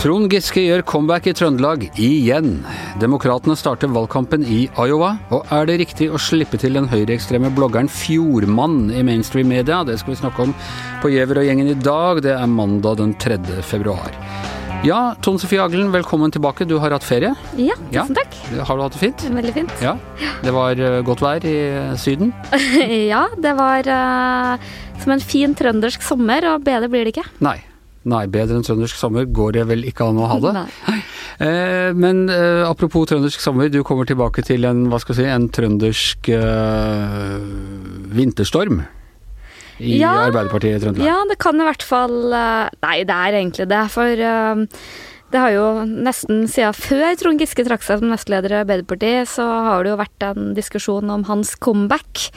Trond Giske gjør comeback i Trøndelag igjen. Demokratene starter valgkampen i Iowa. Og er det riktig å slippe til den høyreekstreme bloggeren Fjordmann i mainstream media? Det skal vi snakke om på Gjever og gjengen i dag. Det er mandag den 3. februar. Ja, Tone Sofie Aglen, velkommen tilbake. Du har hatt ferie? Ja, tusen takk. Har du hatt det fint? Veldig fint. Ja. Det var uh, godt vær i Syden? ja, det var uh, som en fin trøndersk sommer, og bedre blir det ikke. Nei. Nei, bedre enn trøndersk sommer går det vel ikke an å ha det. Eh, men eh, apropos trøndersk sommer, du kommer tilbake til en, hva skal jeg si, en trøndersk eh, vinterstorm. I Ja. Arbeiderpartiet i Trøndelag. Ja, det kan i hvert fall uh, Nei, det er egentlig det. For uh, det har jo nesten siden før Trond Giske trakk seg som nestleder i Arbeiderpartiet, så har det jo vært en diskusjon om hans comeback.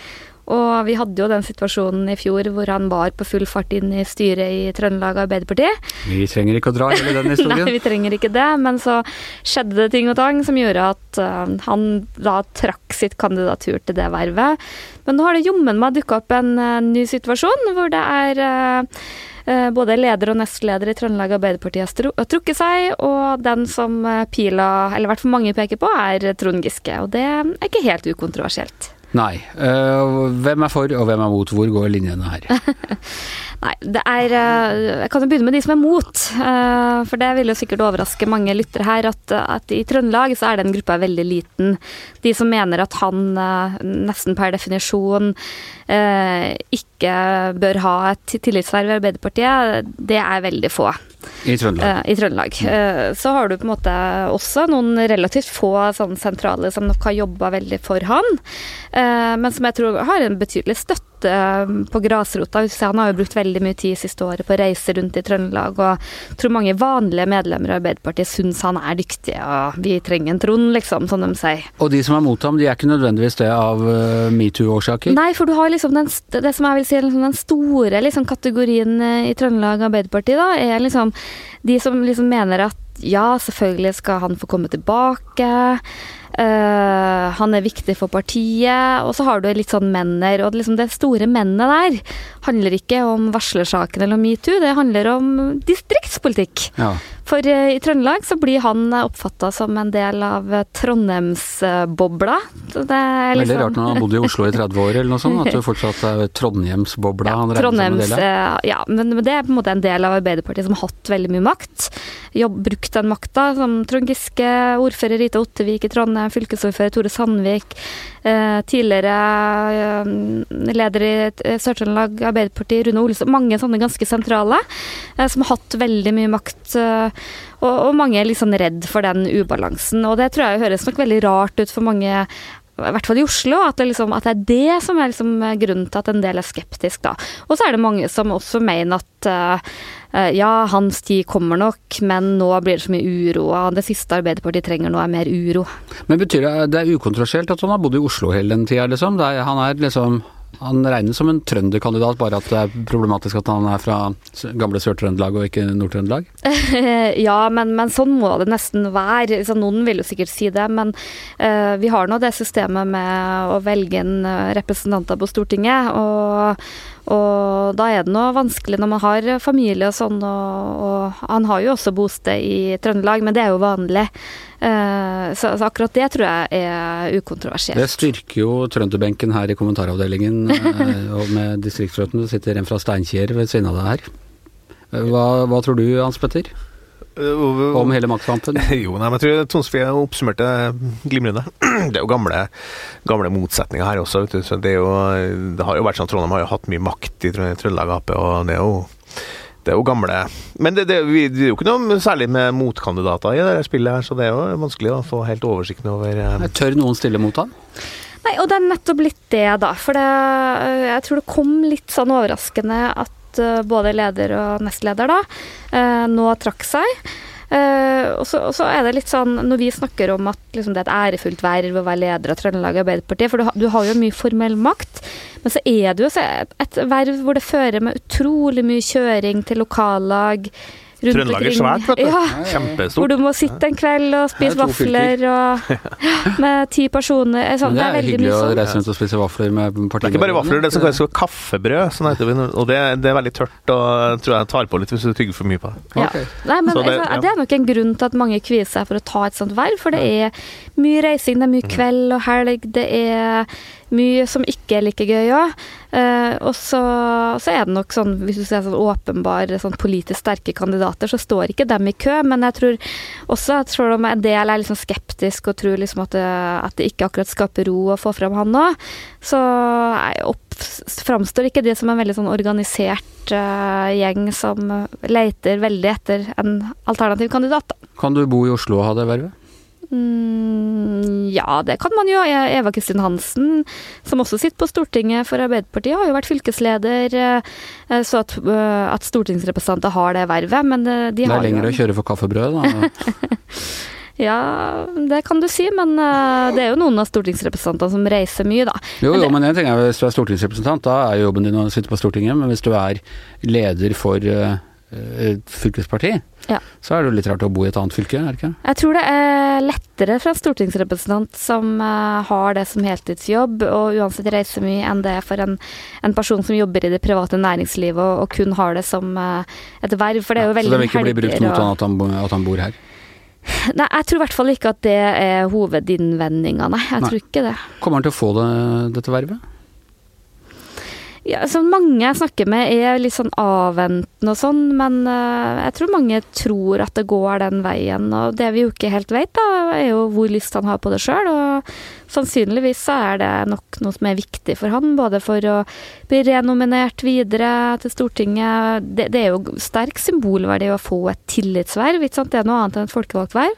Og vi hadde jo den situasjonen i fjor hvor han var på full fart inn i styret i Trøndelag Arbeiderparti. Vi trenger ikke å dra hele den historien. Nei, vi trenger ikke det, men så skjedde det ting og tang som gjorde at uh, han da trakk sitt kandidatur til det vervet. Men nå har det jommen meg dukka opp en uh, ny situasjon hvor det er uh, uh, både leder og nestleder i Trøndelag Arbeiderparti har trukket seg, og den som pila, eller i hvert fall mange peker på, er Trond Giske. Og det er ikke helt ukontroversielt. Nei. Eh, hvem er for, og hvem er mot? Hvor går linjene her? Nei, det er eh, Jeg kan jo begynne med de som er mot. eh, For det vil jo sikkert overraske mange lyttere her at, at i Trøndelag så er den gruppa veldig liten. De som mener at han nesten per definisjon ikke bør ha et tillitsverv i Arbeiderpartiet, det er veldig få I Trøndelag. i Trøndelag. Eh, Så har du på en måte også noen relativt få sånn sentrale som nok har jobba veldig for han, men som jeg tror har en betydelig støtte eh, på grasrota. Han har jo brukt veldig mye tid siste året på å reise rundt i Trøndelag, og jeg tror mange vanlige medlemmer av Arbeiderpartiet syns han er dyktig, og vi trenger en Trond, liksom, som de sier. Og de som er mot ham, de er ikke nødvendigvis det av eh, metoo-årsaker? Nei, for du har liksom den, det som jeg vil si liksom den store liksom, kategorien eh, i Trøndelag Arbeiderparti, da, er liksom de som liksom mener at ja, selvfølgelig skal han få komme tilbake. Eh, han er viktig for partiet. Og så har du litt sånn menner. Og liksom det store mennet der handler ikke om varslersaken eller om metoo, det handler om distriktspolitikk. Ja. For eh, i Trøndelag så blir han oppfatta som en del av eh, Trondheimsbobla. Liksom... det Veldig rart når han har bodd i Oslo i 30 år eller noe sånt, at du fortsatt er Trondheimsbobla en Trondheims, ja, men men det er på en måte en del av Arbeiderpartiet som har hatt veldig mye makt. Jobb, brukt den makta, som Trond Giske, ordfører Rita Ottevik i Trondheim, fylkesordfører Tore Sandvik, eh, tidligere eh, leder i eh, Sør-Trøndelag Arbeiderparti, Rune Olsen. Mange sånne ganske sentrale, eh, som har hatt veldig mye makt. Eh, og, mange er sånn redd for den ubalansen. Og det tror jeg høres nok veldig rart ut for mange i hvert fall i Oslo, at det, liksom, at det er det som er liksom grunnen til at en del er skeptisk. da. Og så er det mange som også mener at eh, eh, ja, hans tid kommer nok, men nå blir det så mye uro. Og det siste Arbeiderpartiet trenger nå er mer uro. Men betyr det det er ukontroversielt at han har bodd i Oslo hele den tida, liksom? Er, han er liksom han regnes som en trønderkandidat, bare at det er problematisk at han er fra gamle Sør-Trøndelag og ikke Nord-Trøndelag? ja, men, men sånn må det nesten være. Så noen vil jo sikkert si det, men uh, vi har nå det systemet med å velge inn eh, representanter på Stortinget. Og, og da er det noe vanskelig når man har familie og sånn, og, og han har jo også bosted i Trøndelag, men det er jo vanlig. Eh, så, så akkurat det tror jeg er ukontroversielt. Det styrker jo trønderbenken her i kommentaravdelingen, eh, og med distriktsrøttene. Det sitter en fra Steinkjer ved siden av deg her. Eh, Hva, hva tror du, Hans Petter, om hele maktkampen? Jo, nei, men jeg tror Tonsfie oppsummerte glimrende. Det er jo gamle, gamle motsetninger her også. Vet du. Så det, er jo, det har jo vært sånn at Trondheim har jo hatt mye makt i Trø- Trøndelag Ap, og det er jo det er jo gamle Men det, det, vi- det er jo ikke noe særlig med motkandidater i det spillet, her, så det er jo vanskelig å få helt oversikten over um... Tør noen stille mot ham? Nei, og det er nettopp litt det, da. For det, øh, jeg tror det kom litt sånn overraskende at øh, både leder og nestleder da øh, nå trakk seg. Eh, og, så, og så er det litt sånn, når vi snakker om at liksom, det er et ærefullt verv å være leder av Trøndelag Arbeiderparti, for du, du har jo mye formell makt, men så er det jo et, et verv hvor det fører med utrolig mye kjøring til lokallag, rundt Trøndelag er svært, vet du. Ja, hvor du må sitte en kveld og spise er vafler og med ti personer. Eh, det, er det er veldig hyggelig å sånn. reise rundt og spise vafler med Det er ikke bare vafler, det er som kalles kaffebrød. Sånn heter det, og det, det er veldig tørt og tror jeg tar på litt hvis du tygger for mye på det. Ja. Okay. Nei, men det- det, ja. det er nok en grunn til at mange kvier seg for å ta et sånt verv, for det er mye reising, det er Mm. mye kveld og helg, det er mye som ikke er like gøy òg. Eh, og så, så er det nok sånn, hvis du ser sånn åpenbare sånn politisk sterke kandidater, så står ikke dem i kø, men jeg tror også at selv om en del er liksom skeptisk og tror liksom at det, at det ikke akkurat skaper ro å få fram han òg, så opp, framstår ikke det som en veldig sånn organisert uh, gjeng som leter veldig etter en alternativ kandidat. Da. Kan du bo i Oslo og ha det vervet? Mm, ja, det kan man jo. Eva Kristin Hansen, som også sitter på Stortinget for Arbeiderpartiet, har jo vært fylkesleder, eh, så at, eh, at stortingsrepresentanter har det vervet, men de har jo Det er lenger jo å kjøre for kaffebrød, da. Ja, det kan du si, men eh, det er jo noen av stortingsrepresentantene som reiser mye, da. Jo, jo, men en ting er hvis du er stortingsrepresentant, da er jobben din å sitte på Stortinget. Men hvis du er leder for eh, fylkesparti, Ja. så er det jo litt rart å bo i et annet fylke, er det ikke? Jeg tror det er lettere for en stortingsrepresentant som eh, har det som heltidsjobb, og uansett reiser mye, enn det er for en, en person som jobber i det private næringslivet og, og kun har det som eh, et verv. For det er jo så veldig det vil ikke bli brukt mot han at han, at han bor her. Nei, jeg tror i hvert fall ikke at det er hovedinnvendinga, nei. Jeg Nei. tror ikke det. Kommer han til å få det, dette vervet? Ja, så mange jeg snakker med er litt sånn avventende og sånn, men uh, jeg tror mange tror at det går den veien. Og det vi jo ikke helt vet, da, er jo hvor lyst han har på det sjøl. Og sannsynligvis så er det nok noe som er viktig for han, både for å bli renominert videre til Stortinget. Det, det er jo sterk symbolverdi å få et tillitsverv, ikke sant. Det er noe annet enn et folkevalgt verv.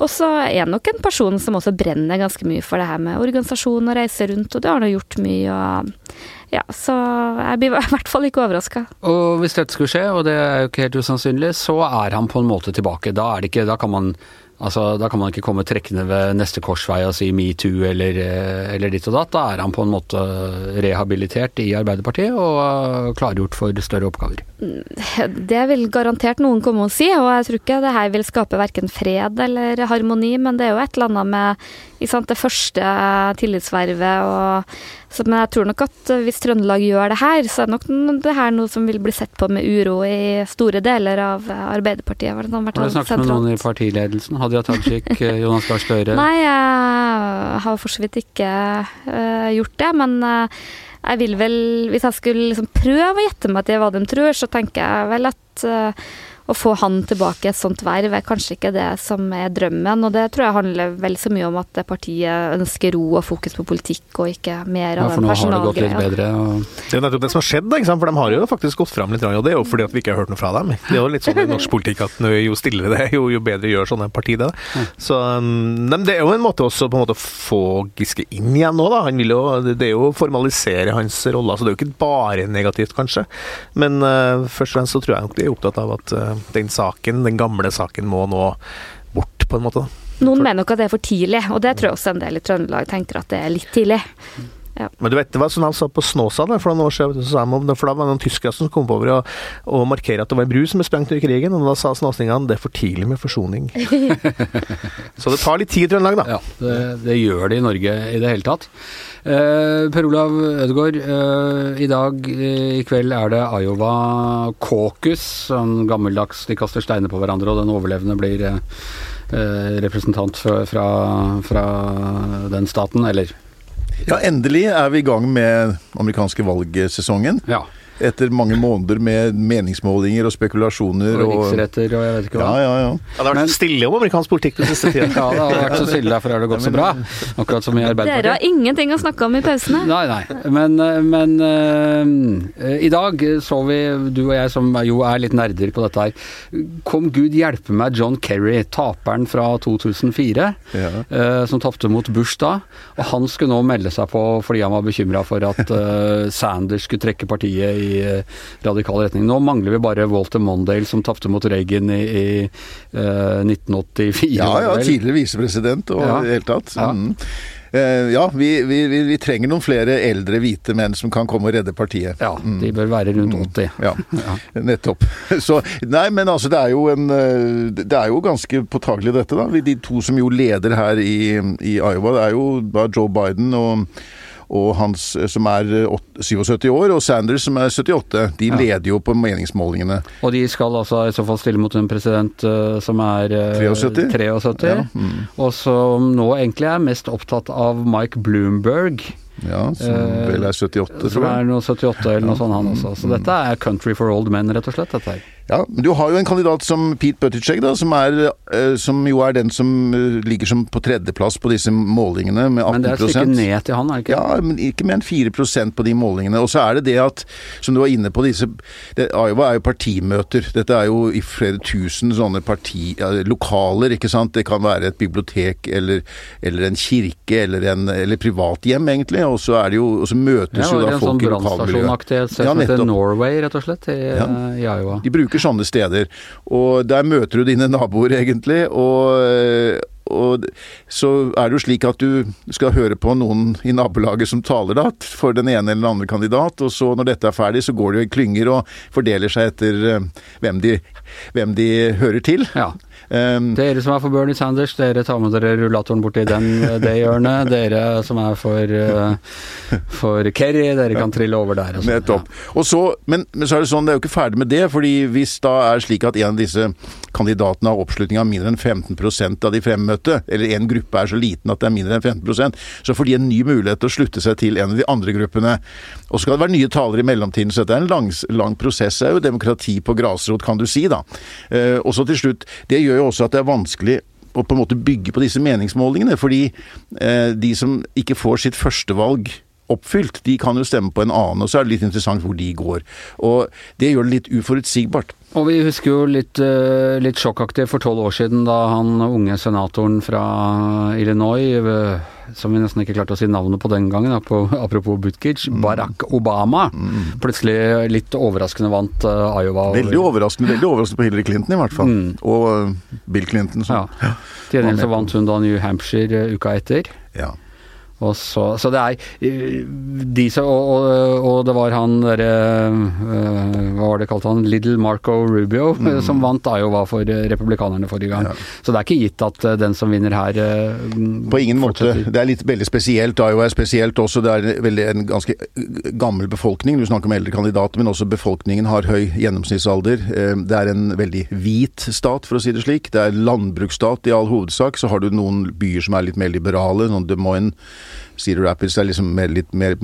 Og så er han nok en person som også brenner ganske mye for det her med organisasjon og reise rundt, og det har han gjort mye. og ja, så jeg blir i hvert fall ikke overraska. Og hvis dette skulle skje, og det er jo ikke helt usannsynlig, så er han på en måte tilbake. Da er det ikke Da kan man Altså, Da kan man ikke komme trekkende ved neste korsvei og si metoo eller, eh, eller ditt og datt. Da er han på en måte rehabilitert i Arbeiderpartiet og klargjort for større oppgaver. Det vil garantert noen komme og si, og jeg tror ikke det her vil skape verken fred eller harmoni, men det er jo et eller annet med det første tillitsvervet og så, Men jeg tror nok at hvis Trøndelag gjør det her, så er nok det her noe som vil bli sett på med uro i store deler av Arbeiderpartiet. i hvert fall Har du snakket med noen i partiledelsen? Hadia Tajik, eh, Jonas Gahr Støre? Nei, jeg har for så vidt ikke uh, gjort det, men uh, jeg vil vel Hvis jeg skulle liksom prøve å gjette meg til hva de tror, så tenker jeg vel at eh, å få han tilbake i et sånt verv er kanskje ikke det som er drømmen, og det tror jeg handler vel så mye om at partiet ønsker ro og fokus på politikk, og ikke mer Ja, av for den nå har det gått litt bedre. Og Det er jo nettopp det som har skjedd, da, ikke sant? for de har jo faktisk gått fram litt, og det er jo fordi at vi ikke har hørt noe fra dem. Det er jo litt sånn i norsk politikk at jo stillere det er, jo, jo bedre gjør sånne parti det. Så um, men det er jo en måte også på en måte å få Giske inn igjen nå, da. Han vil jo, det er jo å formalisere hans rolle, så det er jo ikke bare negativt, kanskje. Men uh, først og fremst så tror jeg nok de er opptatt av at uh, den saken, den gamle saken, må nå bort, på en måte. Noen mener nok at det er for tidlig, og det tror jeg også en del i Trøndelag tenker at det er litt tidlig. Men du vet, det var sånn han sa på Snåsa for noen år siden, så sa han om det, for da var det noen tyskere som kom over og, og markerte at det var en bru som ble sprengt under krigen, og da sa snåsningene det er for tidlig med forsoning. så det tar litt tid i Trøndelag, da. ja, det, det gjør det i Norge i det hele tatt. Eh, per Olav Ødegaard, eh, i dag eh, i kveld er det Iowa caucus. Sånn gammeldags, de kaster steiner på hverandre, og den overlevende blir eh, eh, representant fra, fra, fra den staten, eller Ja, endelig er vi i gang med amerikanske valgsesongen. ja. Etter mange måneder med meningsmålinger og spekulasjoner. Og riksretter og jeg vet ikke hva. ja, ja. Ja, det har Men- vært stille om amerikansk politikk den siste tiden. Ja, det har vært så stille, derfor har det gått så bra. Akkurat som i Dere har ingenting å snakke om i pausene. Nei, nei. Men, eh, men uh, i dag så vi, du og jeg som jo er litt nerder på dette her, kom gud hjelpe meg John Kerry, taperen fra 2004, Ja. uh, som tapte mot Bush da. Og han skulle nå melde seg på fordi han var bekymra for at uh, Sanders skulle trekke partiet i eh, radikal retning. Nå mangler vi bare Walter Mondale som tapte mot Reagan i, i uh, 1984. ja, ja tidligere visepresident og Ja. i det hele tatt. Ja. Mm. Uh, ja, vi, vi, vi, vi trenger noen flere eldre hvite menn som kan komme og redde partiet. Ja, de bør være rundt 80. Ja, nettopp. Så, nei, men altså, det er jo en eh, Det er jo ganske påtagelig dette, da. De to som jo leder her i, i Iowa, det er jo da Joe Biden og og Hans som er eh, 77 år, og Sanders som er 78. De Ja. leder jo på meningsmålingene. Og de skal altså i så fall stille mot en president eh, som er eh, 73. 73, Ja, mm. og som nå egentlig er mest opptatt av Mike Bloomberg, Ja, som Eh, vel er 78, som er noe 78 eller noe sånt han også. Så dette er country for old men, rett og slett. dette her. Ja, men Du har jo en kandidat som Pete Buttigieg, da, som, er, eh, som jo er den som eh, ligger som på tredjeplass på disse målingene, med 18% Men det er et stykke ned til han, er det ikke? Ja, men ikke mer enn 4% på de målingene. Og så er det det at, som du var inne på, disse det, Iowa er jo partimøter. Dette er jo i flere tusen sånne parti, ja, lokaler, ikke sant. Det kan være et bibliotek eller, eller en kirke eller, en, eller privathjem, egentlig. Og så er det jo, og så møtes Ja, jo det da folk en sånn i lokalmiljøet. brannstasjonaktig et sted Ja, som heter. Norway, rett og slett, i, Ja. i Iowa. De bruker sånne steder, og der møter du dine naboer egentlig, og, og så er det jo slik at du skal høre på noen i nabolaget som taler da, for den ene eller den andre kandidat, og så når dette er ferdig, så går det jo i klynger og fordeler seg etter eh, hvem de, hvem de hører til. Ja. Um, Dere som er for Bernie Sanders, dere tar med dere rullatoren borti den, det hjørnet. Dere som er for, uh, for Kerry, dere kan trille over der. og sånn. Nettopp. Og så, men, men så er det sånn, det er jo ikke ferdig med det. fordi hvis da er slik at en av disse kandidatene har oppslutning av mindre enn 15% av de fremmøtte, eller en gruppe er så liten at det er mindre enn 15% så får de en ny mulighet til å slutte seg til en av de andre gruppene. Og så skal det være nye talere i mellomtiden, så dette er en lang, lang prosess. Det er jo demokrati på grasrot, kan du si, da. Uh, og så til slutt, det gjør jo også at det er vanskelig å på en måte bygge på disse meningsmålingene, fordi eh, de som ikke får sitt førstevalg oppfylt, de kan jo stemme på en annen, og så er det litt interessant hvor de går. Og det gjør det litt uforutsigbart. Og vi husker jo litt, eh, litt sjokkaktig for tolv år siden da han unge senatoren fra Illinois, eh, som vi nesten ikke klarte å si navnet på den gangen, apro- apropos Buttigieg, Barack Obama, plutselig litt overraskende vant eh, Iowa. Veldig overraskende veldig overraskende på Hillary Clinton, i hvert fall. Mm. Og Bill Clinton. Ja. Som, Til gjengjeld så vant hun da New Hampshire uka etter. ja. Og så, så det er eh, de som, og, og, og det var han derre eh, Hva var det kalt han? Little Marco Rubio, mm. som vant Iowa for eh, republikanerne forrige gang. Ja. Så det er ikke gitt at eh, den som vinner her eh, På ingen måte. Det er litt veldig spesielt. Iowa er spesielt også. Det er veldig, en ganske eh, gammel befolkning. Du snakker om eldre kandidater, men også befolkningen har høy gjennomsnittsalder. Eh, Det er en veldig hvit stat, for å si det slik. Det er landbruksstat i all hovedsak. Så har du noen byer som er litt mer liberale. Noen Des Moines, Cedar Rapids er liksom mer, litt mer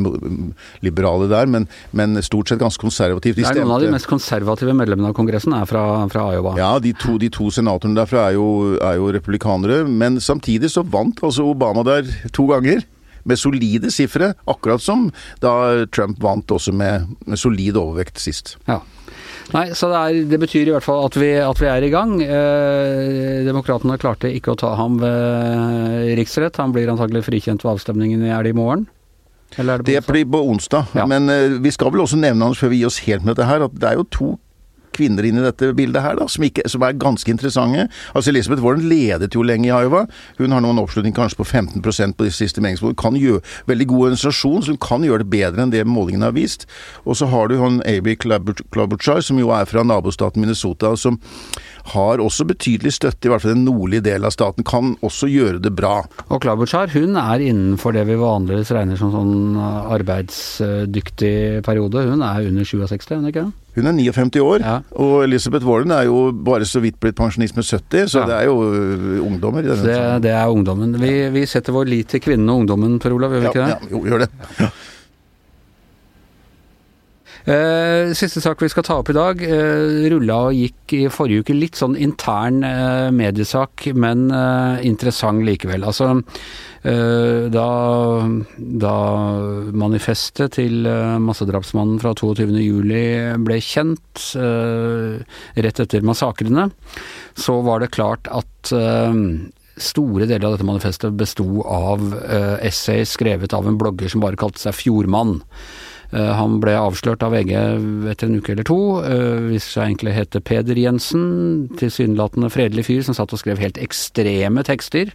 liberale der, men, men stort sett ganske konservativt. Det er noen av de mest konservative medlemmene av Kongressen er fra, fra Iowa. Ja, de to, de to senatorene derfra er jo, er jo republikanere, men samtidig så vant altså Obama der to ganger. Med solide sifre, akkurat som da Trump vant også med, med solid overvekt sist. Ja. Nei, så det, er, det betyr i hvert fall at vi, at vi er i gang. Eh, Demokratene klarte ikke å ta ham ved riksrett. Han blir antagelig frikjent ved avstemningen i er det i morgen? Eller det Det blir på onsdag, Ja. men eh, vi skal vel også nevne Anders, før vi gir oss helt med dette her, at det er jo to kvinner inn i dette bildet her, da, som, ikke, som er ganske interessante. Altså Elisabeth Warren ledet jo lenge i Iowa. Hun har nå en oppslutning kanskje på 15% på de siste meningsmålingene. Kan gjøre veldig god organisasjon, så hun kan gjøre det bedre enn det målingene har vist. Og så har du han Aby Klobuchar, som jo er fra nabostaten Minnesota, som har også betydelig støtte, i hvert fall den nordlige delen av staten, kan også gjøre det bra. Og Klobuchar hun er innenfor det vi vanligvis regner som sånn arbeidsdyktig periode. Hun er under 67, er hun ikke? Hun er 59 år, Ja. og Elisabeth Warren er jo bare så vidt blitt pensjonist med 70, så Ja. det er jo ungdommer i denne det, det er ungdommen. Vi, vi setter vår lit til kvinnen og ungdommen, Per Olav, gjør vi ikke det? ja, jo, gjør det. Eh, siste sak vi skal ta opp i dag, eh, rulla og gikk i forrige uke. Litt sånn intern eh, mediesak, men interessant likevel. Altså, da, da manifestet til massedrapsmannen fra 22.07 ble kjent, rett etter massakrene, så var det klart at Store deler av dette manifestet besto av essay skrevet av en blogger som bare kalte seg Fjordmann. Eh, han ble avslørt av VG etter en uke eller to. hvis Viser seg egentlig å Peder Jensen. Tilsynelatende fredelig fyr som satt og skrev helt ekstreme tekster.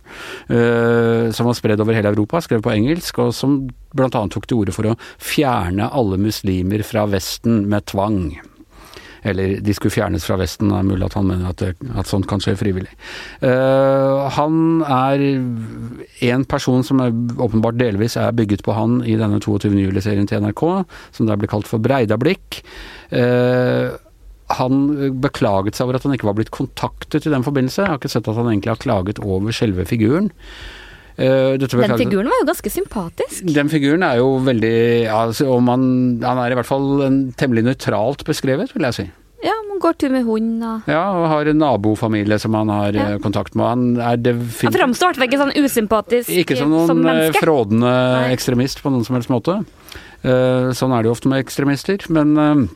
Uh, som var spredd over hele Europa, skrev på engelsk, og som bl.a. tok til orde for å fjerne alle muslimer fra Vesten med tvang. Eller de skulle fjernes fra Vesten, det er mulig at han mener at, det, at sånt kan skje frivillig. Uh, han er en person som er, åpenbart delvis er bygget på han i denne 22. juli-serien til NRK, som der blir kalt for Breidablikk. Uh, han beklaget seg over at han ikke var blitt kontaktet i den forbindelse. Jeg har ikke sett at han egentlig har klaget over selve figuren. Uh, den figuren var jo ganske sympatisk. Den figuren er jo veldig ja, man, Han er i hvert fall en, temmelig nøytralt beskrevet, vil jeg si. Ja, man går tur med hund og Ja, og har en nabofamilie som han har ja. Eh, kontakt med. Han er definitivt Han framstår i ikke sånn usympatisk Ikke som noen som eh, frådende ekstremist på noen som helst måte. Sånn er det jo ofte med ekstremister. Men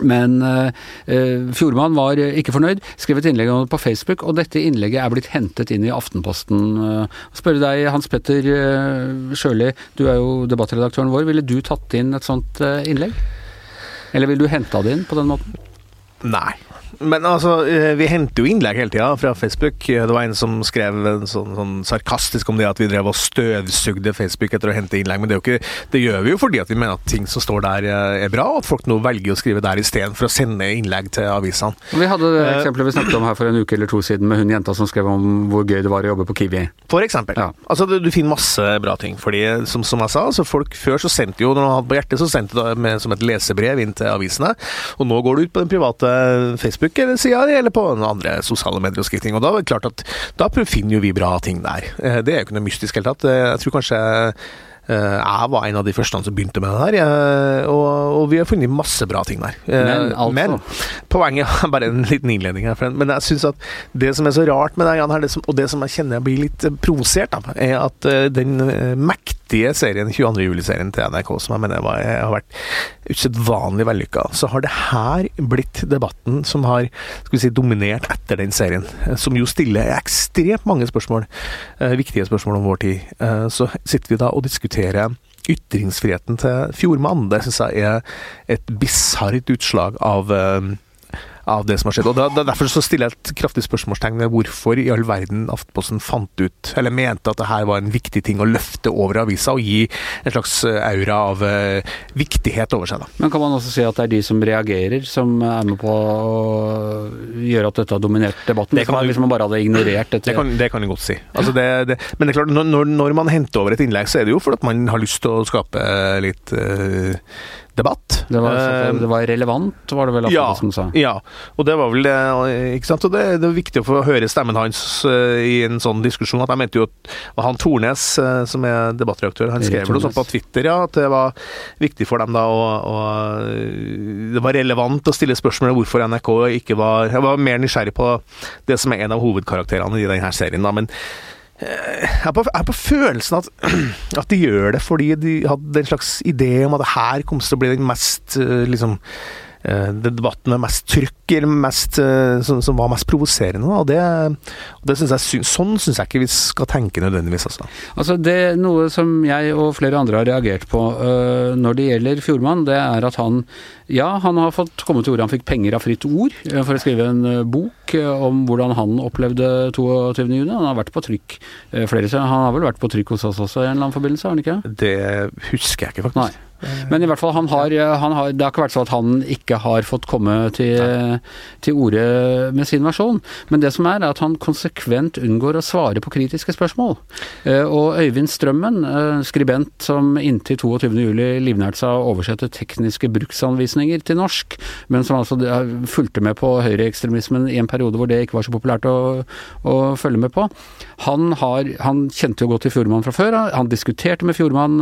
men uh, Fjordmann var ikke fornøyd, skrev et innlegg om det på Facebook, og dette innlegget er blitt hentet inn i Aftenposten. Uh, spør deg, Hans Petter uh, Sjøli, du er jo debattredaktøren vår. Ville du tatt inn et sånt innlegg? Eller ville du henta det inn på den måten? Nei. Men altså, eh, vi henter jo innlegg hele tida fra Facebook. Det var en som skrev sånn, sånn, sarkastisk om det at vi drev og støvsugde Facebook etter å hente innlegg, men det, ikke, det, gjør vi jo fordi at vi mener at ting som står der eh, er bra, og at folk nå velger å skrive der istedenfor å sende innlegg til avisene. Vi hadde det eh, eksempelet vi snakket om her for en uke eller to siden med hun jenta som skrev om hvor gøy det var å jobbe på Kiwi. For eksempel. Ja. Altså, du, du, finner masse bra ting. fordi som, som jeg sa, altså folk før så sendte jo, når de hadde på hjertet, så sendte det med, som et lesebrev inn til avisene, og nå går det ut på den private Facebook Facebook-sida eller på andre sosiale medier og ting. Og da er det klart at da finner jo vi bra ting der. Eh, det er jo ikke noe mystisk i det hele tatt. Eh, jeg tror kanskje eh, jeg var en av de første som begynte med det der, og, og vi har funnet masse bra ting der. Men, altså. men poenget Bare en liten innledning her, men jeg syns at det som er så rart med det, det som, og det som jeg kjenner jeg blir litt provosert av, er at den mektige viktige serien, 22. juli-serien til NRK, som jeg mener var, har vært usedvanlig vellykka, så har det her blitt debatten som har skal vi si, dominert etter den serien. Som jo stiller ekstremt mange spørsmål, eh, viktige spørsmål om vår tid. Eh, så sitter vi da og diskuterer ytringsfriheten til Fjordmann. Det syns jeg er et bisart utslag av eh, av det som har skjedd. Og da, da, Derfor så stiller jeg et kraftig spørsmålstegn ved hvorfor i all verden Aftenposten fant ut, eller mente at det her var en viktig ting å løfte over avisa og gi en slags eh, aura av uh, viktighet over seg. da. Men kan man også si at det er de som reagerer, som er med på å gjøre at dette har dominert debatten? Det kan man, hvis man bare hadde ignorert dette? Det kan, det kan jeg godt si. Altså det, det, men det er klart, når, når, man henter over et innlegg, så er det jo fordi man har lyst til å skape litt uh, debatt. Det var, uh, det var, relevant, var det vel ja, som sa? Ja, og det var vel ikke sant? Og det, det er viktig å få høre stemmen hans uh, i en sånn diskusjon. at Jeg mente jo at han Tornes, uh, som er debattreaktør, han skrev noe sånt på Twitter, ja, at det var viktig for dem da å, Det var relevant å stille spørsmål om hvorfor NRK ikke var Jeg var mer nysgjerrig på det som er en av hovedkarakterene i denne serien, da. men jeg er, på, jeg er på, følelsen at, at de gjør det fordi de hadde en slags idé om at her kommer til å bli den mest eh, liksom Eh, debatten med mest trykk, mest, eh, som, som, var mest provoserende. Og det, og det synes jeg, sånn syns jeg ikke vi skal tenke nødvendigvis. Altså. altså det Noe som jeg og flere andre har reagert på uh, når det gjelder Fjordmann, det er at han ja, han har fått komme til orde. Han fikk penger av Fritt Ord for å skrive en bok om hvordan han opplevde 22.6. Han har vært på trykk flere steder. Han har vel vært på trykk hos oss også i en eller annen forbindelse, har han ikke? Det husker jeg ikke, faktisk. Nei. Men i hvert fall, han har, han har, det har ikke vært sånn at han ikke har fått komme til, til orde med sin versjon. Men det som er, er at han konsekvent unngår å svare på kritiske spørsmål. Eh, og Øyvind Strømmen, eh, skribent som inntil 22.07 livnærte seg å oversette tekniske bruksanvisninger til norsk, men som altså fulgte med på høyreekstremismen i en periode hvor det ikke var så populært å, å følge med på. Han, har, han kjente jo godt til Fjordmann fra før. Han diskuterte med Fjordmann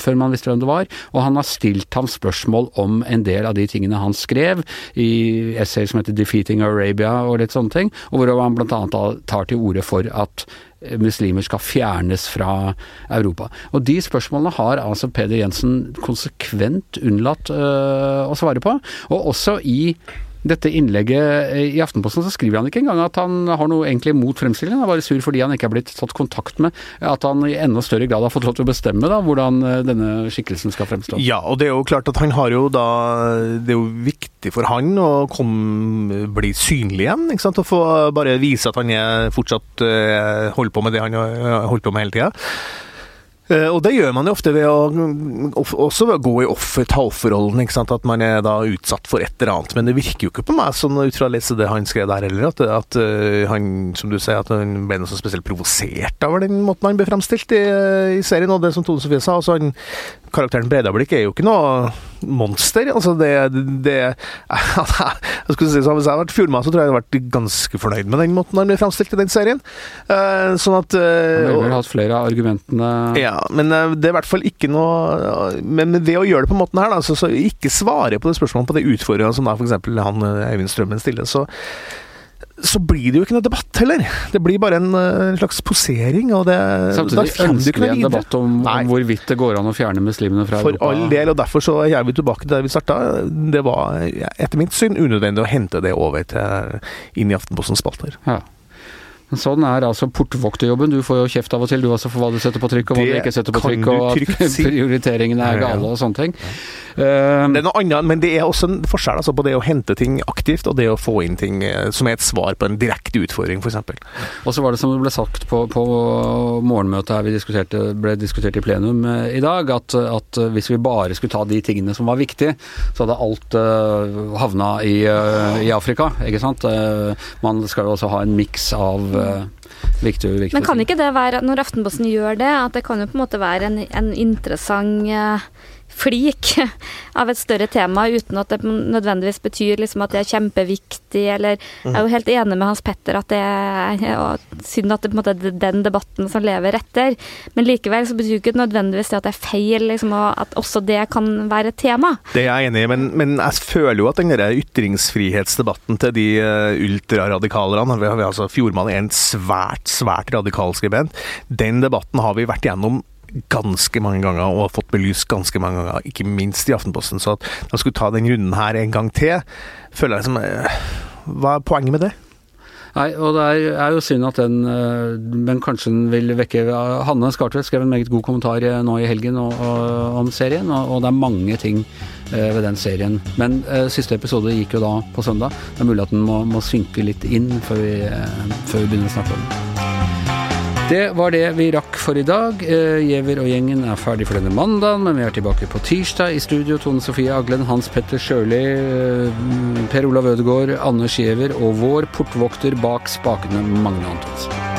før man visste hvem det var, og han har stilt ham spørsmål om en del av de tingene han skrev i essayer som heter 'Defeating Arabia' og litt sånne ting, og hvor han bl.a. tar til orde for at muslimer skal fjernes fra Europa. Og de spørsmålene har altså Peder Jensen konsekvent unnlatt øh, å svare på, og også i dette innlegget i Aftenposten så skriver han ikke engang at han har noe egentlig mot fremstillingen, han er bare sur fordi han ikke er blitt tatt kontakt med. At han i enda større grad har fått lov til å bestemme da, hvordan eh, denne skikkelsen skal fremstå. Ja, og det er jo klart at han har jo da Det er jo viktig for han å komme, bli synlig igjen. ikke sant? Å få bare vise at han er fortsatt uh, holder på med det han har holdt på med hele tida. Eh, og det gjør man jo ofte ved å også ved å gå i offer, ta offerrollen. ikke sant? At man er da utsatt for et eller annet. Men det virker jo ikke på meg sånn ut fra å lese det han skrev der heller, at, at uh, han som du sier, at han ble noe så spesielt provosert over den måten han ble fremstilt i, i serien. Og det som Tone Sofie sa, altså han karakteren Bredablikk er jo ikke noe monster. Altså, det, det jeg skulle si, så Hvis jeg hadde vært fjordmann, så tror jeg jeg hadde vært ganske fornøyd med den måten han ble framstilt i den serien. Uh, sånn at uh, Han ville hatt flere av argumentene Ja, men uh, det er i hvert fall ikke noe Men ved å gjøre det på måten her, da, så, så ikke svare på det spørsmålet på de utfordringene som da f.eks. han Eivind Strømmen stiller, så så blir det jo ikke noe debatt heller. Det blir bare en, en slags posering. og det, Samtidig ønsker vi en debatt om, om, hvorvidt det går an å fjerne muslimene fra For Europa. For all del, og derfor så er vi tilbake til der vi starta. Det var etter mitt syn unødvendig å hente det over til, inn i Aftenpostens spalter. Ja. Sånn er altså portvokterjobben. Du får jo kjeft av og til du også for hva du setter på trykk og hva du ikke setter på trykk, og at si. prioriteringene er gale og sånne ting. Uh, det er noe annet, men det er også en forskjell altså, på det å hente ting aktivt og det å få inn ting eh, som er et svar på en direkte utfordring, f.eks. Og så var det som det ble sagt på, på morgenmøtet her vi diskuterte, ble diskutert i plenum uh, i dag, at, at, hvis vi bare skulle ta de tingene som var viktige, så hadde alt uh, havna i, i, Afrika, ikke sant. man skal jo også ha en miks av Viktig, viktig. Men kan ikke det være, når Aftenposten gjør det, at det kan jo på en måte være en, en interessant flik av et større tema, uten at det nødvendigvis betyr liksom at det er kjempeviktig, eller Jeg er jo helt enig med Hans Petter at det er synd at det på en måte er den debatten som lever etter, men likevel så betyr ikke nødvendigvis det at det er feil, liksom, at også det kan være et tema. Det er jeg enig i, men, men jeg føler jo at den der ytringsfrihetsdebatten til de uh, ultraradikalerne, altså Fjordmann er en svært, svært radikal skribent, den debatten har vi vært gjennom ganske mange ganger og har fått belyst ganske mange ganger, ikke minst i Aftenposten. Så at de skulle ta den runden her en gang til, føler jeg som eh, Hva er poenget med det? Nei, og det er, jo synd at den eh, Men kanskje den vil vekke Hanne Skartvedt skrev en meget god kommentar eh, nå i helgen og, og, om serien, og, og, det er mange ting ved den serien. Men uh, siste episode gikk jo da på søndag. Det er mulig at den må, må synke litt inn før vi, uh, før vi begynner å snakke om den. Det var det vi rakk for i dag. Eh, Giæver og gjengen er ferdig for denne mandagen, men vi er tilbake på tirsdag. I studio Tone Sofie Aglen, Hans Petter Sjøli, eh, Per Olav Ødegaard, Anders Giæver og vår portvokter bak spakene, Magne Antonsen.